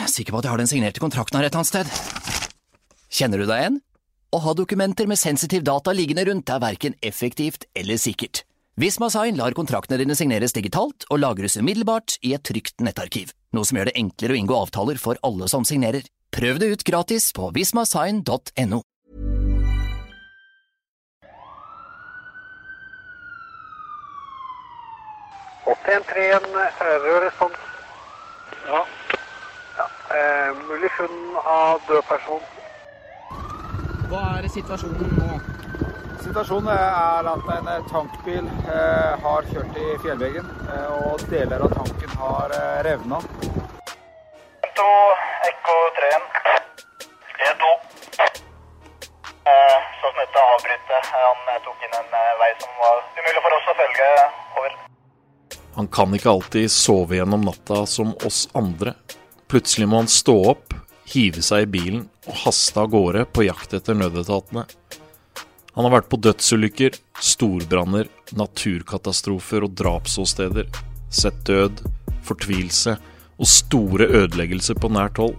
Jeg er sikker på at jeg har den signerte kontrakten her et annet sted. Kjenner du deg igjen? Å ha dokumenter med sensitiv data liggende rundt er verken effektivt eller sikkert. Visma Sign lar kontraktene dine signeres digitalt og lagres umiddelbart i et trygt nettarkiv, noe som gjør det enklere å inngå avtaler for alle som signerer. Prøv det ut gratis på vismasign.no. rød respons. Ja. Eh, mulig funn av død person. Hva er situasjonen nå? Situasjonen er at en tankbil eh, har kjørt i fjellveggen, eh, og deler av tanken har eh, revna. To, Ekko 3 E2. Eh, dette avbrytet. Han eh, tok inn en eh, vei som var umulig for oss å følge. Over. Han kan ikke alltid sove gjennom natta som oss andre. Plutselig må han stå opp, hive seg i bilen og haste av gårde på jakt etter nødetatene. Han har vært på dødsulykker, storbranner, naturkatastrofer og drapsåsteder. Sett død, fortvilelse og store ødeleggelser på nært hold.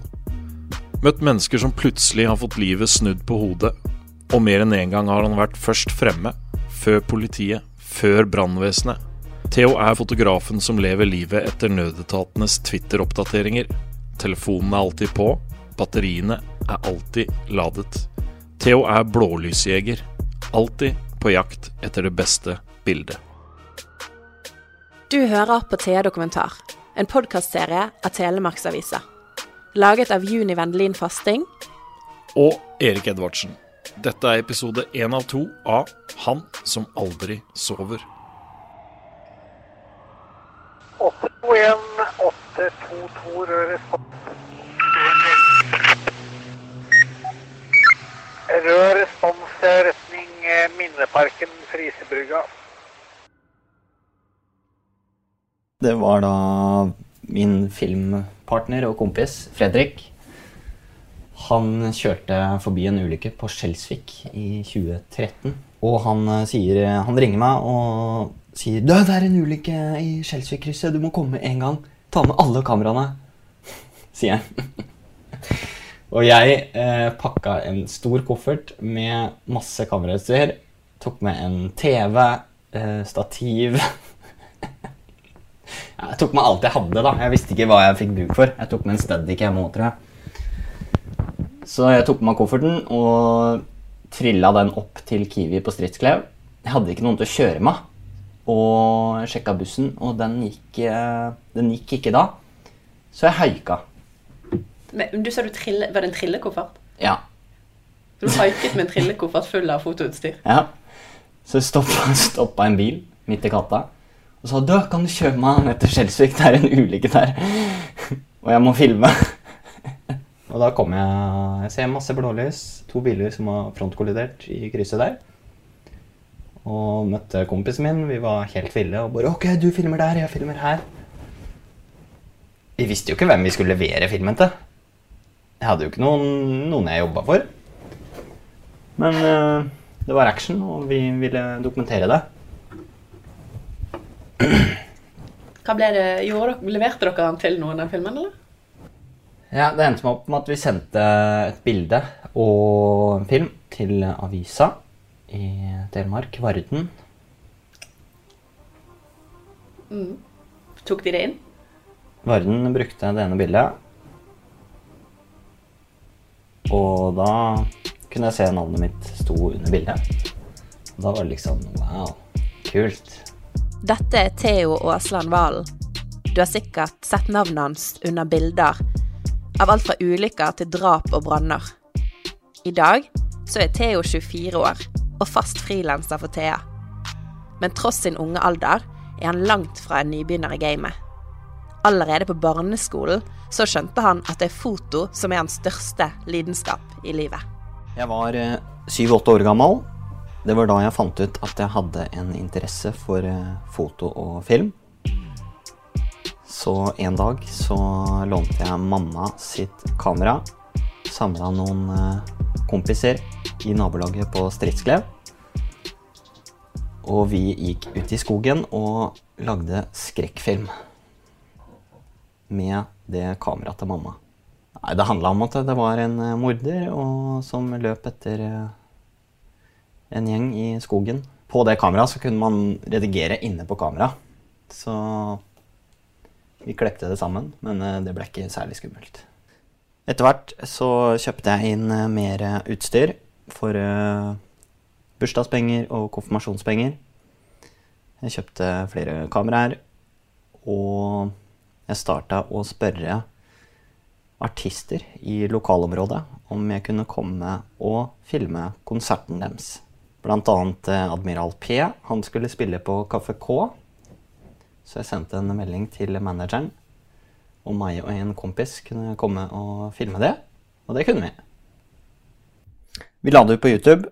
Møtt mennesker som plutselig har fått livet snudd på hodet. Og mer enn én gang har han vært først fremme, før politiet, før brannvesenet. Theo er fotografen som lever livet etter nødetatenes Twitter-oppdateringer. Telefonen er alltid på, batteriene er alltid ladet. Theo er blålysjeger, alltid på jakt etter det beste bildet. Du hører på Thea Dokumentar, en podkastserie av Telemarksavisa. Laget av Juni Vendelin Fasting Og Erik Edvardsen. Dette er episode én av to av Han som aldri sover. 821 822 rød respons. Rød retning eh, Minneparken Frisebrygga. Det var da min filmpartner og kompis Fredrik. Han kjørte forbi en ulykke på Skjelsvik i 2013. Og han, eh, sier, han ringer meg og sier «Du, 'Det er en ulykke i Skjelsvik-krysset. Du må komme en gang. Ta med alle kameraene.' sier jeg. og jeg eh, pakka en stor koffert med masse kamerautstyr. Tok med en TV, eh, stativ Jeg tok med alt jeg hadde. da. Jeg visste ikke hva jeg fikk bruk for. Jeg tok med en Steadicam òg, tror jeg. Så jeg tok med kofferten og trilla den opp til Kiwi på Stridsklev. Jeg hadde ikke noen til å kjøre meg. Og sjekka bussen, og den gikk, eh, den gikk ikke da. Så jeg haika. Men Du sa du trille, Var det en trillekoffert? Ja. Du haiket med en trillekoffert full av fotoutstyr? ja. Så jeg stoppa, stoppa en bil midt i gata og sa du, kan du kjøre meg ned til Skjelsvik? Det er en ulykke der. og jeg må filme. og da kom jeg Jeg ser masse blålys. To biler som har frontkollidert i krysset der. Og møtte kompisen min. Vi var helt ville og bare Ok, du filmer der, jeg filmer her. Vi visste jo ikke hvem vi skulle levere filmen til. Jeg hadde jo ikke noen, noen jeg jobba for. Men uh, det var action, og vi ville dokumentere det. Hva ble det, gjorde Leverte dere den til noen, den filmen? eller? Ja, Det endte opp med at vi sendte et bilde og en film til avisa i Telemark, Varden. Tok de det inn? Varden brukte det ene bildet. Og da kunne jeg se navnet mitt sto under bildet. Og da var det liksom wow, kult. Dette er Theo Aasland Valen. Du har sikkert sett navnet hans under bilder av alt fra ulykker til drap og branner. I dag så er Theo 24 år og fast frilanser for Thea. Men tross sin unge alder er han langt fra en nybegynner i gamet. Allerede på barneskolen så skjønte han at det er foto som er hans største lidenskap i livet. Jeg var syv-åtte år gammel. Det var da jeg fant ut at jeg hadde en interesse for eh, foto og film. Så en dag så lånte jeg mamma sitt kamera. Samla noen eh, kompiser i nabolaget på Stridsklev. Og vi gikk ut i skogen og lagde skrekkfilm. Med det kameraet til mamma. Nei, det handla om at det var en eh, morder som løp etter eh, en gjeng i skogen. På det kameraet kunne man redigere inne på kamera. Så vi klepte det sammen, men eh, det ble ikke særlig skummelt. Etter hvert så kjøpte jeg inn mer utstyr for uh, bursdagspenger og konfirmasjonspenger. Jeg kjøpte flere kameraer, og jeg starta å spørre artister i lokalområdet om jeg kunne komme og filme konserten deres. Blant annet eh, Admiral P. Han skulle spille på Kaffe K. Så jeg sendte en melding til manageren om meg og en kompis kunne komme og filme det. Og det kunne vi. Vi la det ut på YouTube.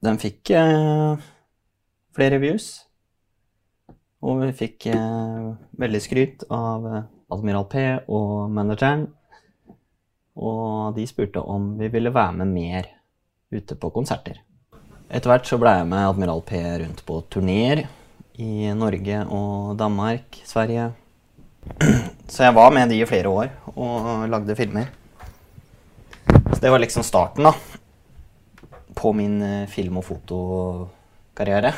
Den fikk eh, flere views. Og vi fikk eh, veldig skryt av eh, Admiral P og manageren. Og de spurte om vi ville være med mer ute på konserter. Etter hvert så ble jeg med Admiral P rundt på turneer i Norge og Danmark, Sverige. Så jeg var med de i flere år og lagde filmer. Så det var liksom starten, da. På min eh, film- og fotokarriere.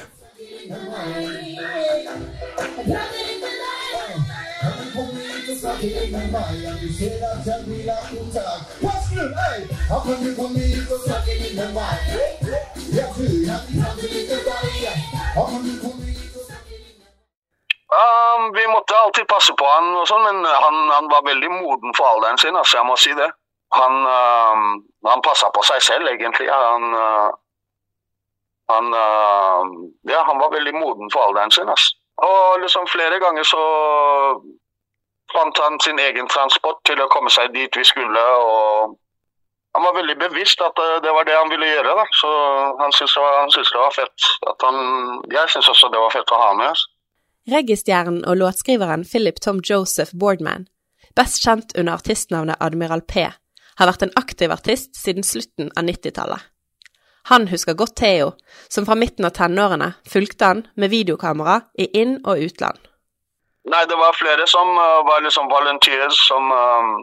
Um, vi måtte alltid passe på han og sånn, men han, han var veldig moden for alderen sin, altså jeg må si det. Han, uh, han passa på seg selv, egentlig. Han, uh, han, uh, ja, han var veldig moden for alderen sin. Altså. Og liksom flere ganger så fant han sin egen transport til å komme seg dit vi skulle. og han var veldig bevisst at det var det han ville gjøre. da. Så han syntes det, det var fett. Han, jeg syns også det var fett å ha med. Altså. Reggae-stjernen og låtskriveren Philip Tom Joseph Boardman, best kjent under artistnavnet Admiral P, har vært en aktiv artist siden slutten av 90-tallet. Han husker godt Theo, som fra midten av tenårene fulgte han med videokamera i inn- og utland. Nei, det var flere som uh, var liksom volunteers som, uh,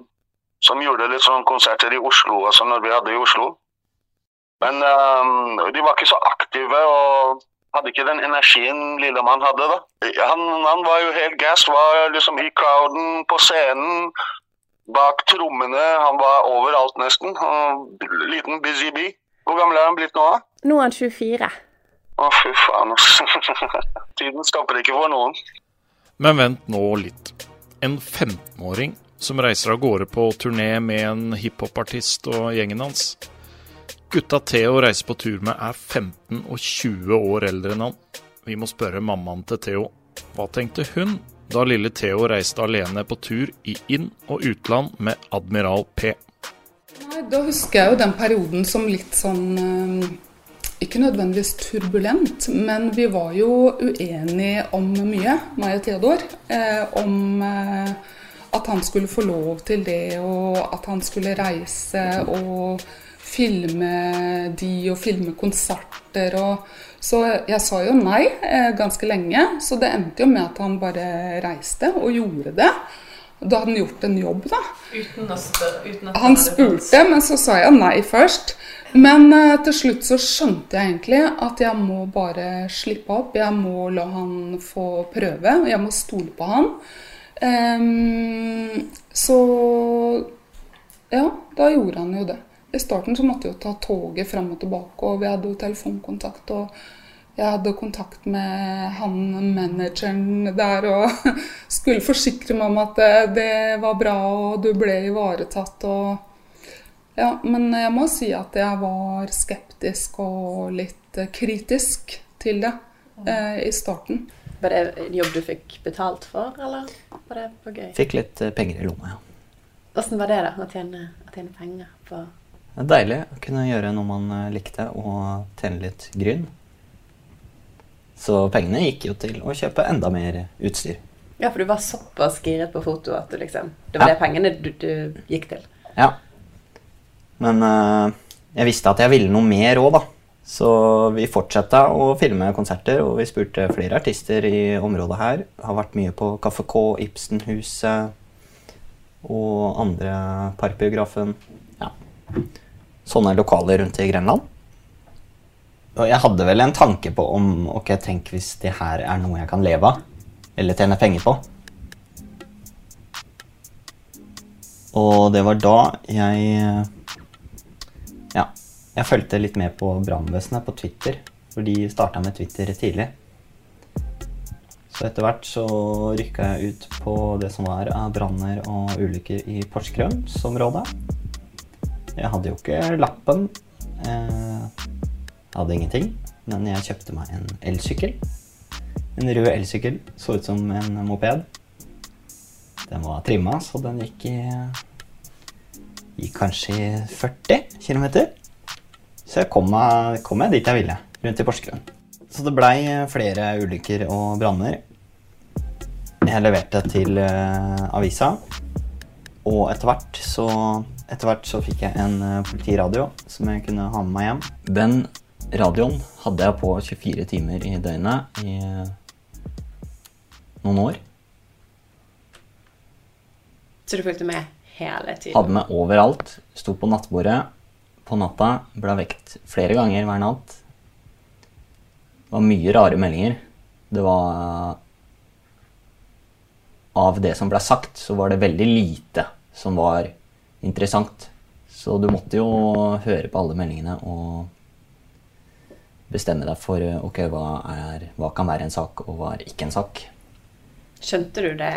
som gjorde litt sånn konserter i Oslo, altså når vi hadde i Oslo. Men uh, de var ikke så aktive og hadde ikke den energien Lillemann hadde. da. Han, han var jo helt gass, var liksom i crowden, på scenen, bak trommene. Han var overalt nesten. Liten busy bee. Hvor gammel er han blitt nå? da? Nå er han 24. Å, fy faen. altså. Tiden skaper ikke for noen. Men vent nå litt. En 15-åring som reiser av gårde på turné med en hiphopartist og gjengen hans. Gutta Theo reiser på tur med er 15 og 20 år eldre enn han. Vi må spørre mammaen til Theo. Hva tenkte hun da lille Theo reiste alene på tur i inn- og utland med Admiral P? Nei, da husker jeg jo den perioden som litt sånn eh, Ikke nødvendigvis turbulent, men vi var jo uenige om mye, meg og Theodor. Eh, om eh, at han skulle få lov til det, og at han skulle reise og filme de og filme konserter og Så jeg sa jo nei eh, ganske lenge, så det endte jo med at han bare reiste og gjorde det. Da hadde han gjort en jobb, da. Uten å spørre? Han spurte, men så sa jeg nei først. Men eh, til slutt så skjønte jeg egentlig at jeg må bare slippe opp. Jeg må la han få prøve. og Jeg må stole på han. Um, så ja, da gjorde han jo det. I starten så måtte jeg jo ta toget fram og tilbake, og vi hadde jo telefonkontakt. og jeg hadde kontakt med han manageren der og skulle forsikre meg om at det, det var bra og du ble ivaretatt. Og, ja, men jeg må si at jeg var skeptisk og litt kritisk til det eh, i starten. Var det en jobb du fikk betalt for, eller var det for gøy? Fikk litt eh, penger i lomma, ja. Åssen var det, da? Å tjene, å tjene penger på Det er deilig å kunne gjøre noe man eh, likte, og tjene litt gryn. Så pengene gikk jo til å kjøpe enda mer utstyr. Ja, for du var såpass giret på foto at liksom Det var Ja. det pengene du, du gikk til. Ja. Men uh, jeg visste at jeg ville noe mer òg, da. Så vi fortsatte å filme konserter, og vi spurte flere artister i området her. Har vært mye på Kaffe K, Ibsenhuset. og andre Parkbiografen. Ja. Sånne lokaler rundt i Grenland. Og jeg hadde vel en tanke på om ok, tenk hvis det her er noe jeg kan leve av. Eller tjene penger på. Og det var da jeg Ja, jeg fulgte litt med på brannvesenet på Twitter. For de starta med Twitter tidlig. Så etter hvert så rykka jeg ut på det som var av branner og ulykker i Porsgrunnsområdet. Jeg hadde jo ikke lappen. Jeg hadde ingenting. Men jeg kjøpte meg en elsykkel. En rød elsykkel. Så ut som en moped. Den var trimma, så den gikk i Gikk kanskje 40 km. Så jeg kom meg, kom meg dit jeg ville, rundt i Porsgrunn. Så det blei flere ulykker og branner. Jeg leverte til uh, avisa, og etter hvert så etter hvert så fikk jeg en uh, politiradio som jeg kunne ha med meg hjem. Den radioen hadde jeg på 24 timer i døgnet i uh, noen år. Så du fulgte med hele tiden? Hadde med overalt. Sto på nattbordet på natta. Ble vekt flere ganger hver natt. Det var mye rare meldinger. Det var Av det som ble sagt, så var det veldig lite som var interessant. Så du måtte jo høre på alle meldingene og bestemme deg for ok, hva, er, hva kan være en sak, og hva er ikke en sak. Skjønte du det?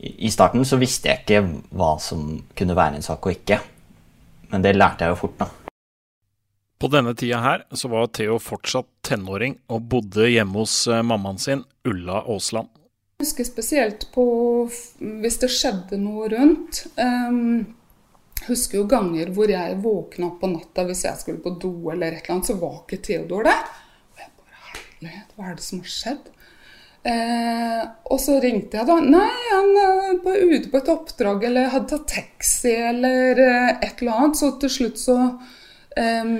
I starten så visste jeg ikke hva som kunne være en sak og ikke. Men det lærte jeg jo fort, da. På denne tida her så var Theo fortsatt tenåring og bodde hjemme hos mammaen sin, Ulla Aasland. Jeg husker spesielt på hvis det skjedde noe rundt. Um, husker jo ganger hvor jeg våkna opp på natta hvis jeg skulle på do eller et eller annet, så var ikke Theodor der. Og jeg bare Herlighet, hva er det som har skjedd? Eh, og så ringte jeg, da. Nei, han var ute på et oppdrag eller hadde tatt taxi eller eh, et eller annet. Så til slutt så eh,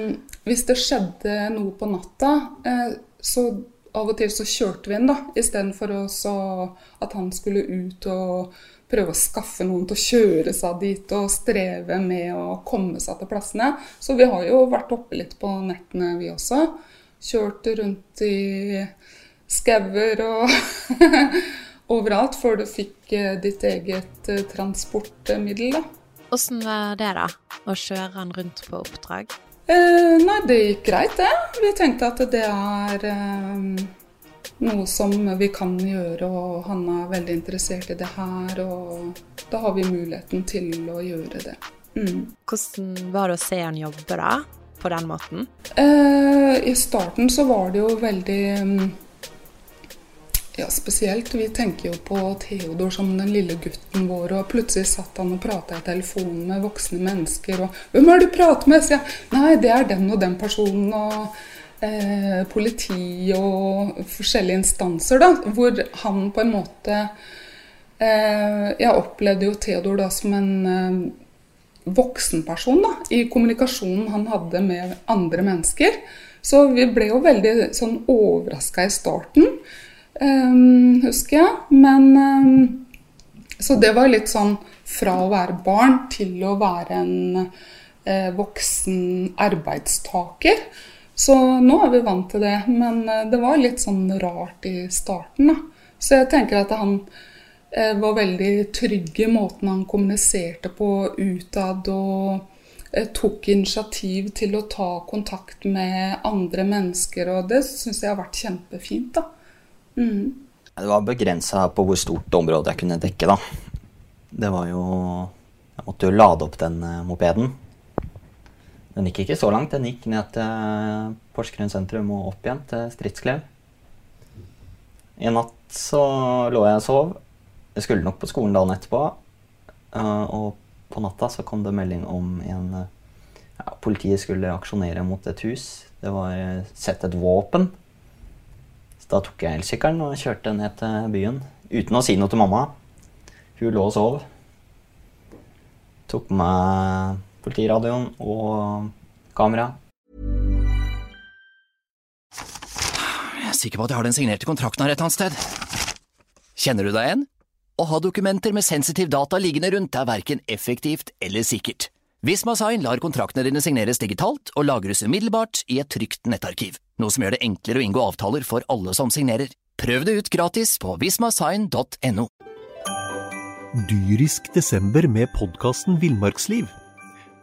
Hvis det skjedde noe på natta, eh, så av og til så kjørte vi inn, da. Istedenfor at han skulle ut og prøve å skaffe noen til å kjøre seg dit og streve med å komme seg til plassene. Så vi har jo vært oppe litt på nettene, vi også. Kjørt rundt i skauer og overalt før du fikk ditt eget transportmiddel, da. Åssen var det, da? Å kjøre han rundt på oppdrag? Eh, nei, det gikk greit, det. Vi tenkte at det er eh, noe som vi kan gjøre, og han er veldig interessert i det her. Og da har vi muligheten til å gjøre det. Mm. Hvordan var det å se han jobbe, da? På den måten? Eh, I starten så var det jo veldig ja, spesielt. Vi tenker jo på Theodor som den lille gutten vår, og plutselig satt han og prata i telefonen med voksne mennesker. Og 'Hvem er det du prater med?' sier jeg. 'Nei, det er den og den personen', og eh, politi og forskjellige instanser, da, hvor han på en måte eh, Jeg opplevde jo Theodor da som en eh, voksenperson da, i kommunikasjonen han hadde med andre mennesker. Så vi ble jo veldig sånn overraska i starten. Um, husker jeg. Men um, Så det var litt sånn fra å være barn til å være en voksen arbeidstaker. Så nå er vi vant til det. Men uh, det var litt sånn rart i starten. Da. Så jeg tenker at han uh, var veldig trygg i måten han kommuniserte på utad. og tok initiativ til å ta kontakt med andre mennesker, og det syns jeg har vært kjempefint. da. Mm. Det var begrensa på hvor stort område jeg kunne dekke, da. Det var jo Jeg måtte jo lade opp den mopeden. Den gikk ikke så langt. Den gikk ned til Porsgrunn sentrum og opp igjen til Stridsklev. I natt så lå jeg og sov. Jeg skulle nok på skolen dagen etterpå. Og på natta så kom det melding om en ja, Politiet skulle aksjonere mot et hus. Det var sett et våpen Så da tok jeg elsykkelen og kjørte ned til byen uten å si noe til mamma. Hun lå og sov. Tok med politiradioen og kamera. Jeg er sikker på at jeg har den signerte kontrakten her et eller annet sted. Kjenner du deg igjen? Å ha dokumenter med sensitiv data liggende rundt er verken effektivt eller sikkert. Visma Sign lar kontraktene dine signeres digitalt og lagres umiddelbart i et trygt nettarkiv, noe som gjør det enklere å inngå avtaler for alle som signerer. Prøv det ut gratis på vismasign.no. Dyrisk desember med podkasten Villmarksliv.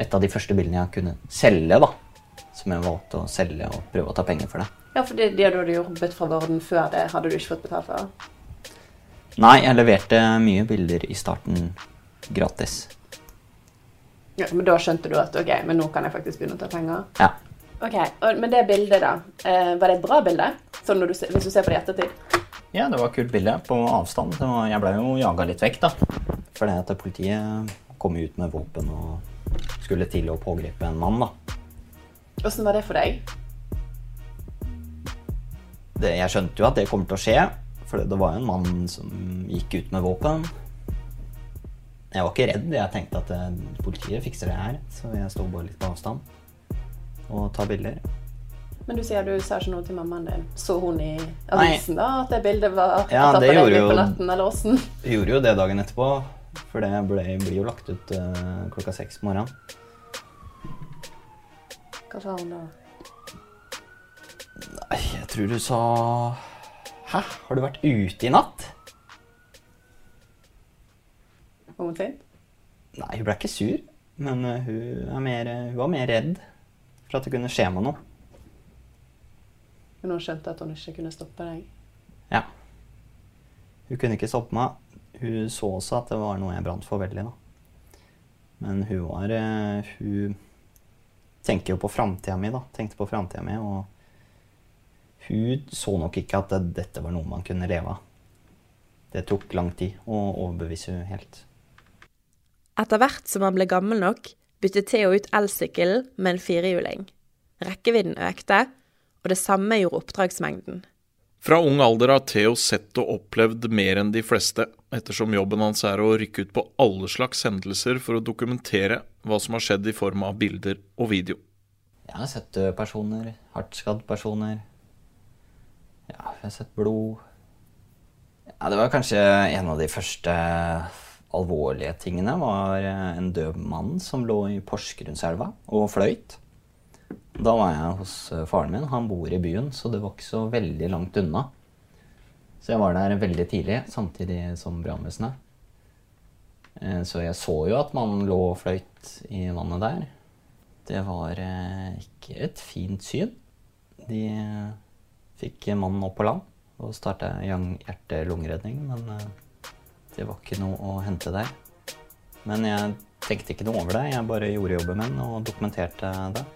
Et av de første bildene jeg kunne selge, da. Som jeg valgte å selge og prøve å ta penger for det. Ja, for det, det du hadde jobbet fra Varden før det, hadde du ikke fått betalt for? Nei, jeg leverte mye bilder i starten gratis. Ja, Men da skjønte du at ok, men nå kan jeg faktisk begynne å ta penger? Ja. Ok, og, Men det bildet, da. Eh, var det et bra bilde? Sånn når du, hvis du ser på det i ettertid? Ja, det var et kult bilde på avstand. Jeg ble jo jaga litt vekk, da. Fordi at politiet kom ut med våpen og skulle til å pågripe en mann, da. Åssen var det for deg? Det, jeg skjønte jo at det kommer til å skje, for det var jo en mann som gikk ut med våpen. Jeg var ikke redd. Jeg tenkte at det, politiet fikser det her, så jeg står bare litt på avstand og tar bilder. Men du sier du sa ikke noe til mammaen din. Så hun i avisen da at det bildet var Ja, tatt av deg på natten, eller åssen? Gjorde jo det dagen etterpå, for det ble, blir jo lagt ut uh, klokka seks på morgenen. Hva sa hun da? Nei, jeg tror du sa Hæ, har du vært ute i natt? Var hun sint? Nei, hun ble ikke sur, men uh, hun, er mer, hun var mer redd for at det kunne skje med noe. Men hun skjønte at hun ikke kunne stoppe deg? Ja. Hun kunne ikke stoppe meg. Hun så også at det var noe jeg brant for veldig, da. Men hun var eh, Hun tenker jo på framtida mi, da. Tenkte på framtida mi, og hun så nok ikke at det, dette var noe man kunne leve av. Det tok lang tid å overbevise hun helt. Etter hvert som han ble gammel nok, byttet Theo ut elsykkelen med en firehjuling. Rekkevidden økte, og det samme gjorde oppdragsmengden. Fra ung alder har Theo sett og opplevd mer enn de fleste, ettersom jobben hans er å rykke ut på alle slags hendelser for å dokumentere hva som har skjedd i form av bilder og video. Jeg har sett døde personer, hardt skadd personer. Ja, jeg har sett blod. Ja, det var kanskje en av de første alvorlige tingene. var eh, en død mann som lå i Porsgrunnselva og fløyt. Da var jeg hos eh, faren min. Han bor i byen, så det var ikke så veldig langt unna. Så jeg var der veldig tidlig, samtidig som brannvesenet. Eh, Så jeg så jo at man lå og fløyt i vannet der. Det var eh, ikke et fint syn. De fikk mannen opp på land og starta hjerte-lungeredning, men eh, det var ikke noe å hente der. Men jeg tenkte ikke noe over det. Jeg bare gjorde jobben min og dokumenterte det.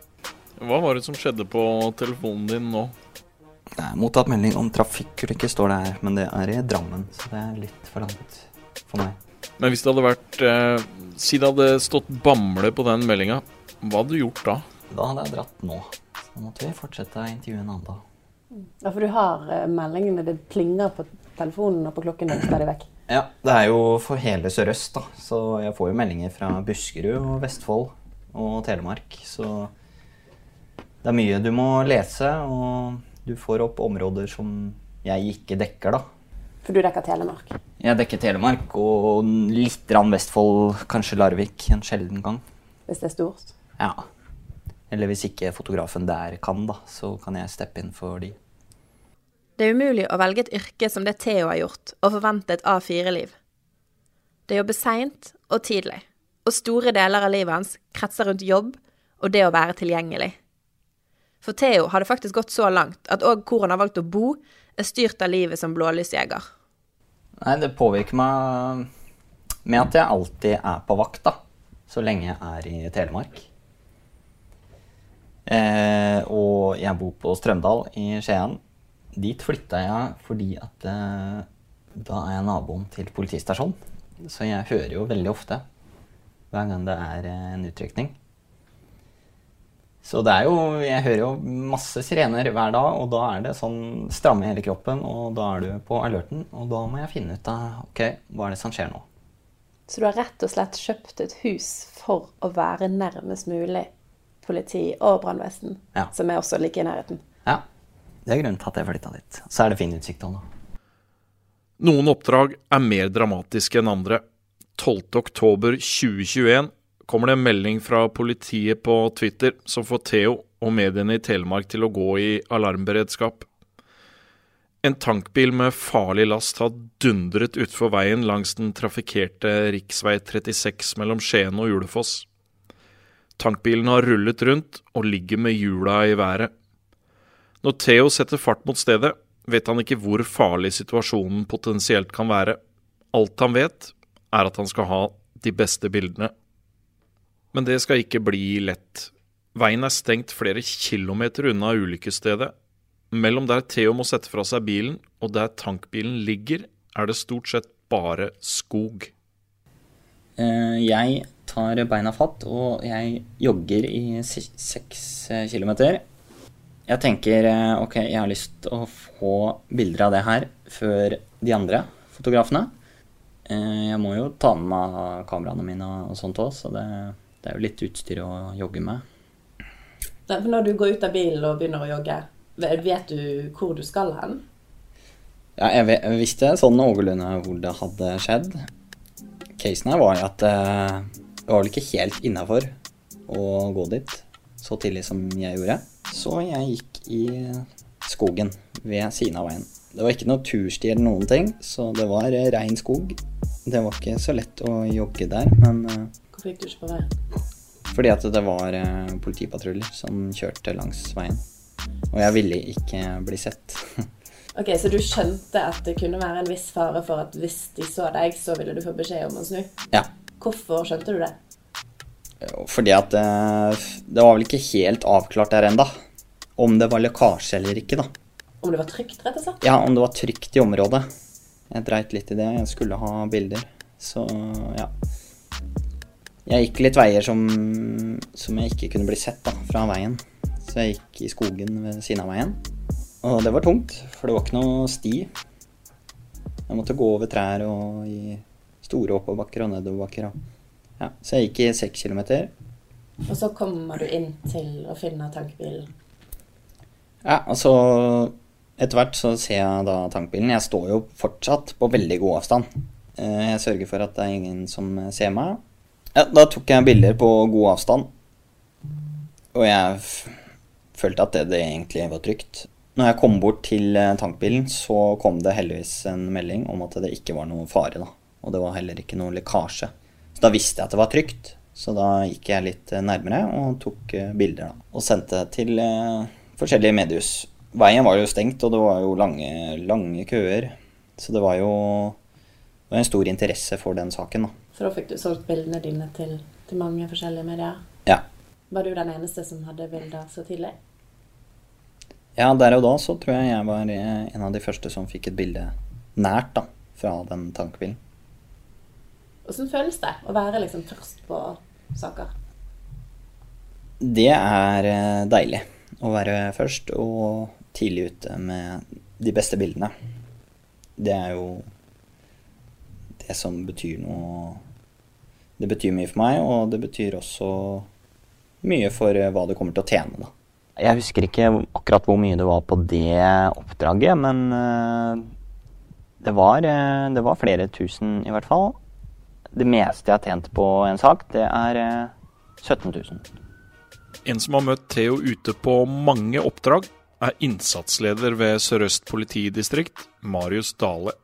Hva var det som skjedde på telefonen din nå? Det er mottatt melding om trafikkulykke, står det her, men det er i Drammen, så det er litt for langt for meg. Men hvis det hadde vært eh, Si det hadde stått Bamble på den meldinga, hva hadde du gjort da? Da hadde jeg dratt nå. Så måtte vi fortsette intervjuet en annen dag. Ja, for du har eh, meldingene, det plinger på telefonen og på klokken din stadig vekk. Ja, det er jo for hele Sør-Øst, da. Så jeg får jo meldinger fra Buskerud og Vestfold og Telemark. Så det er mye du må lese, og du får opp områder som jeg ikke dekker, da. For du dekker Telemark. Jeg dekker Telemark og litt Vestfold, kanskje Larvik en sjelden gang. Hvis det er stort. Ja. Eller hvis ikke fotografen der kan, da, så kan jeg steppe inn for de. Det er umulig å velge et yrke som det Theo har gjort, og forvente et A4-liv. Det jobber seint og tidlig, og store deler av livet hans kretser rundt jobb og det å være tilgjengelig. For Theo har det faktisk gått så langt at òg hvor han har valgt å bo, er styrt av livet som blålysjeger. Nei, det påvirker meg med at jeg alltid er på vakt, da. Så lenge jeg er i Telemark. Eh, og jeg bor på Strømdal i Skien. Dit flytta jeg fordi at eh, Da er jeg naboen til politistasjonen, så jeg hører jo veldig ofte hver gang det er eh, en utrykning. Så det er jo Jeg hører jo masse sirener hver dag, og da er det sånn stramme i hele kroppen, og da er du på alerten, og da må jeg finne ut av ok, hva er det som skjer nå. Så du har rett og slett kjøpt et hus for å være nærmest mulig politi og brannvesen, Ja. som er også like i nærheten. Ja. Det er grunnen til at jeg flytta dit. Så er det fin utsikt òg, da. Noen oppdrag er mer dramatiske enn andre. 12.10.2021 kommer det en melding fra politiet på Twitter som får Theo og mediene i Telemark til å gå i alarmberedskap. En tankbil med farlig last har dundret utfor veien langs den trafikkerte rv. 36 mellom Skien og Ulefoss. Tankbilen har rullet rundt og ligger med hjula i været. Når Theo setter fart mot stedet, vet han ikke hvor farlig situasjonen potensielt kan være. Alt han vet, er at han skal ha de beste bildene. Men det skal ikke bli lett. Veien er stengt flere kilometer unna ulykkesstedet. Mellom der Theo må sette fra seg bilen, og der tankbilen ligger, er det stort sett bare skog. Eh, Jeg tar beina fatt, og jeg jogger i seks eh, kilometer. Jeg tenker eh, ok, jeg har lyst til å få bilder av det her før de andre fotografene. Jeg må jo ta med meg kameraene mine og sånt òg, så det, det er jo litt utstyr å jogge med. Nei, for når du går ut av bilen og begynner å jogge, vet du hvor du skal hen? Ja, jeg, visste sånn noenlunde hvor det hadde skjedd. Casen her var jo at eh, det var vel ikke helt innafor å gå dit så tidlig som jeg gjorde. Så jeg gikk i skogen ved siden av veien. Det var ikke noe tursti eller noen ting, så det var eh, rein skog. Det var ikke så lett å jogge der, men eh, Hvorfor gikk du ikke på veien? fordi at det var eh, politipatruljer som kjørte langs veien. Og jeg ville ikke bli sett. Ok, Så du skjønte at det kunne være en viss fare for at hvis de så deg, så ville du få beskjed om å snu? Ja. Hvorfor skjønte du det? Fordi at eh, det var vel ikke helt avklart der enda Om det var lekkasje eller ikke, da. Om det var trygt, rett og slett? Ja, om det var trygt i området. Jeg dreit litt i det. Jeg skulle ha bilder. Så ja. Jeg gikk litt veier som, som jeg ikke kunne bli sett da, fra veien. Så jeg gikk i skogen ved siden av veien. Og det var tungt, for det var ikke noe sti. Jeg måtte gå over trær og i store oppoverbakker og nedoverbakker. og- Ja, så jeg gikk i seks kilometer. Og så kommer du inn til å finne tankbilen. Ja, altså Etter hvert så ser jeg da tankbilen. Jeg står jo fortsatt på veldig god avstand. Eh, Jeg sørger for at det er ingen som ser meg. Ja, da tok jeg bilder på god avstand. Og jeg følte at det, det egentlig var trygt. Når jeg kom bort til eh, tankbilen, så kom det heldigvis en melding om at det ikke var noe fare. da. Og det var heller ikke noe lekkasje. Så da visste jeg at det var trygt. Så da gikk jeg litt eh, nærmere og tok eh, bilder. da. Og sendte til eh, forskjellige mediehus. Veien var jo stengt, og det var jo lange, lange køer. Så det var jo det var en stor interesse for den saken, da. Så da fikk du solgt bildene dine til, til mange forskjellige medier. Ja. Var du den eneste som hadde bilder så tidlig? Ja, der og da så tror jeg jeg var eh, en av de første som fikk et bilde nært da, fra den tankbilen. Åssen føles det å være liksom først på saker? Det er eh, deilig å være først og tidlig ute med de beste bildene. Det er jo det som betyr noe Det betyr mye for meg, og det betyr også mye for eh, hva du kommer til å tjene, da. Jeg husker ikke akkurat hvor mye det var på det oppdraget, men eh, det var, eh, det var flere tusen i hvert fall. Det meste jeg har tjent på en sak, det er eh, 17 000. En som har møtt Theo ute på mange oppdrag, er innsatsleder ved Sør-Øst politidistrikt, Marius Dale.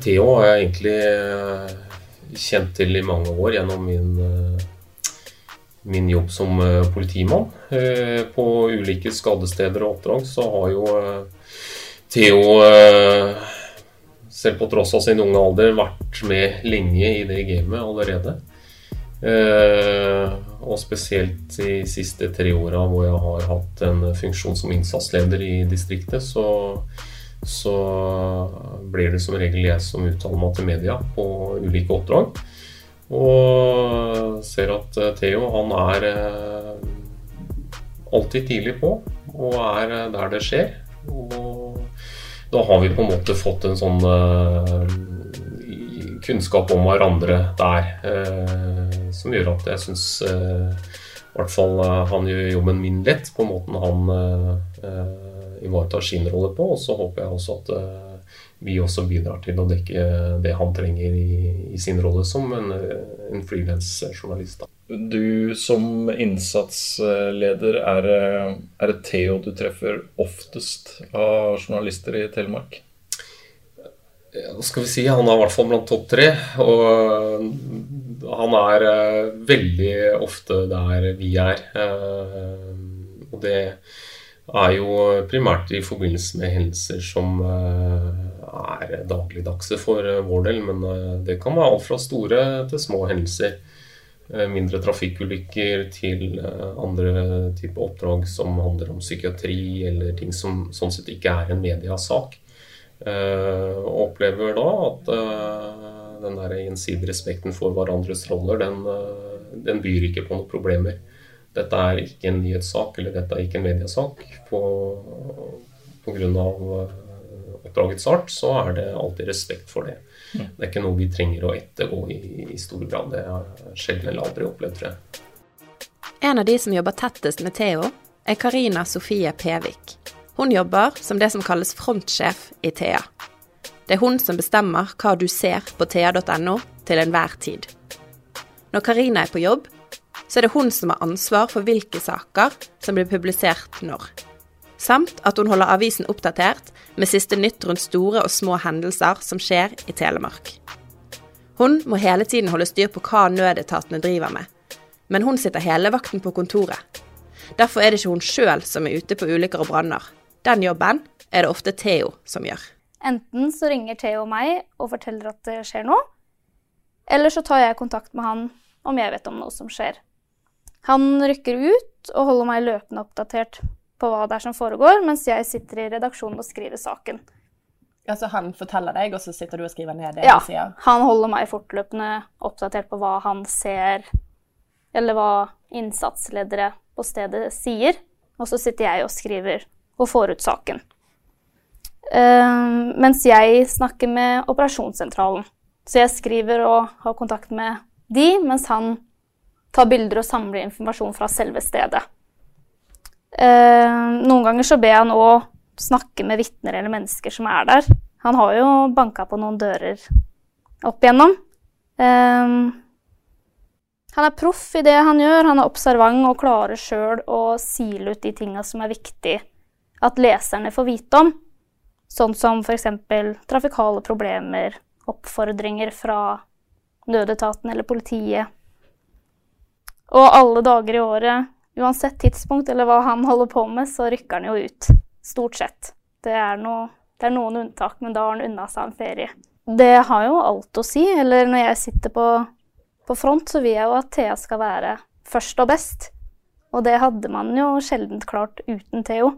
Theo har jeg egentlig kjent til i mange år gjennom min, eh, min jobb som eh, politimann. Eh, På ulike skadesteder og oppdrag så har jo Theo, selv på tross av sin unge alder, vært med lenge i det gamet allerede. Uh, og spesielt de siste tre åra hvor jeg har hatt en funksjon som innsatsleder i distriktet, så så blir det som regel jeg som uttaler meg til media på ulike oppdrag. Og ser at eh, Theo han er eh, alltid tidlig på, og er eh, der det skjer. Og da har vi på en måte fått en sånn kunnskap om hverandre der, som gjør at jeg syns i hvert fall han gjør jobben min lett på måten han ivaretar sin rolle på. Og så håper jeg også at uh, vi også bidrar til å dekke det han trenger i, i sin rolle som en, en frilansjournalist. Du som innsatsleder, er, er det Theo du treffer oftest av journalister i Telemark? Ja, skal vi si, Han er i hvert fall blant topp tre. Og han er veldig ofte der vi er. Og det er jo primært i forbindelse med hendelser som eh, er dagligdagse for eh, vår del. Men eh, det kan være alt fra store til små hendelser. Mindre trafikkulykker til andre typer oppdrag som handler om psykiatri, eller ting som sånn sett ikke er en mediasak. Og opplever da at den der gjensidige respekten for hverandres roller, den, den byr ikke på noen problemer dette er ikke en nyhetssak eller dette er ikke en mediesak. På pga. Eh, oppdragets art så er det alltid respekt for det. Mm. Det er ikke noe vi trenger å ettergå i, i stor grad. Det har jeg sjelden eller aldri opplevd, tror jeg. En av de som jobber tettest med Theo, er Karina Sofie Pevik. Hun jobber som det som kalles frontsjef i Thea. Det er hun som bestemmer hva du ser på thea.no til enhver tid. Når Karina er på jobb, så er det hun som har ansvar for hvilke saker som blir publisert når. Samt at hun holder avisen oppdatert med siste nytt rundt store og små hendelser som skjer i Telemark. Hun må hele tiden holde styr på hva nødetatene driver med, men hun sitter hele vakten på kontoret. Derfor er det ikke hun sjøl som er ute på ulykker og branner. Den jobben er det ofte Theo som gjør. Enten så ringer Theo meg og forteller at det skjer noe, eller så tar jeg kontakt med han om jeg vet om noe som skjer. Han rykker ut og holder meg løpende oppdatert på hva det er som foregår, mens jeg sitter i redaksjonen og skriver saken. Ja, Så han forteller deg, og så sitter du og skriver ned det ja, sier? han holder meg fortløpende oppdatert på hva han ser, eller hva innsatsledere på stedet sier. Og så sitter jeg og skriver og får ut saken. Uh, mens jeg snakker med operasjonssentralen. Så jeg skriver og har kontakt med de, mens han ta bilder og samle informasjon fra selve stedet. Eh, noen ganger så ber jeg han òg snakke med vitner eller mennesker som er der. Han har jo banka på noen dører opp igjennom. Eh, han er proff i det han gjør, han er observant og klarer sjøl å sile ut de tinga som er viktig at leserne får vite om. Sånn som f.eks. trafikale problemer, oppfordringer fra nødetaten eller politiet og alle dager i året, uansett tidspunkt eller hva han holder på med, så rykker han jo ut. Stort sett. Det er, noe, det er noen unntak, men da har han unna seg en ferie. Det har jo alt å si. Eller når jeg sitter på, på front, så vil jeg jo at Thea skal være først og best. Og det hadde man jo sjelden klart uten Theo.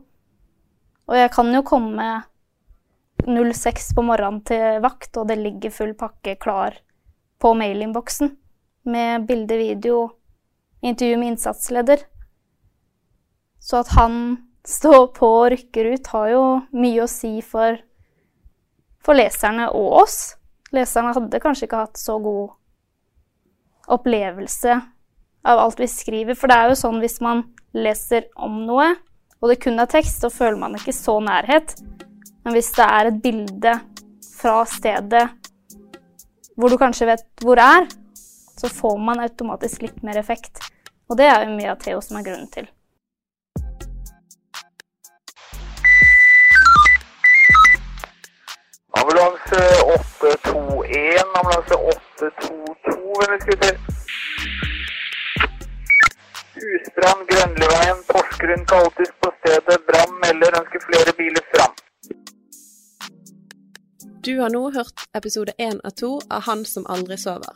Og jeg kan jo komme 06 på morgenen til vakt, og det ligger full pakke klar på mailinnboksen med bilde, video, intervju med innsatsleder. Så at han står på og rykker ut, har jo mye å si for, for leserne og oss. Leserne hadde kanskje ikke hatt så god opplevelse av alt vi skriver. For det er jo sånn hvis man leser om noe, og det kun er tekst, så føler man ikke så nærhet. Men hvis det er et bilde fra stedet hvor du kanskje vet hvor er, så får man automatisk litt mer effekt. Og det er jo mye av Theo som er grunnen til. Ambulanse 821, ambulanse 822, hvem vi? Husbrann, Grønliveien, Porsgrunn kaotisk på stedet. Brann melder ønsker flere biler fram. Du har nå hørt episode én av to av Han som aldri sover.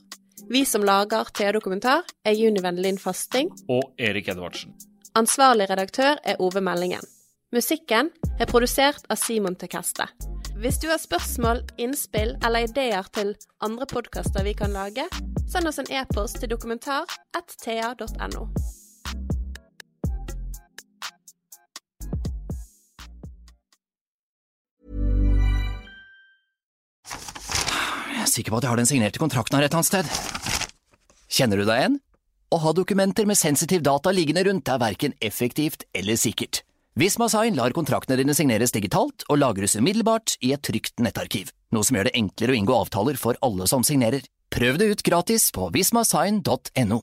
Vi som lager TV-dokumentar, er Juni Vendelin Fasting. Og Erik Edvardsen. Ansvarlig redaktør er Ove Meldingen. Musikken er produsert av Simon Tekeste. Hvis du har spørsmål, innspill eller ideer til andre podkaster vi kan lage, send oss en e-post til dokumentar.thea.no. er sikker på at jeg har den signerte kontrakten her et annet sted. Kjenner du deg igjen? Å ha dokumenter med sensitiv data liggende rundt er verken effektivt eller sikkert. Visma Sign lar kontraktene dine signeres digitalt og lagres umiddelbart i et trygt nettarkiv, noe som gjør det enklere å inngå avtaler for alle som signerer. Prøv det ut gratis på vismasign.no.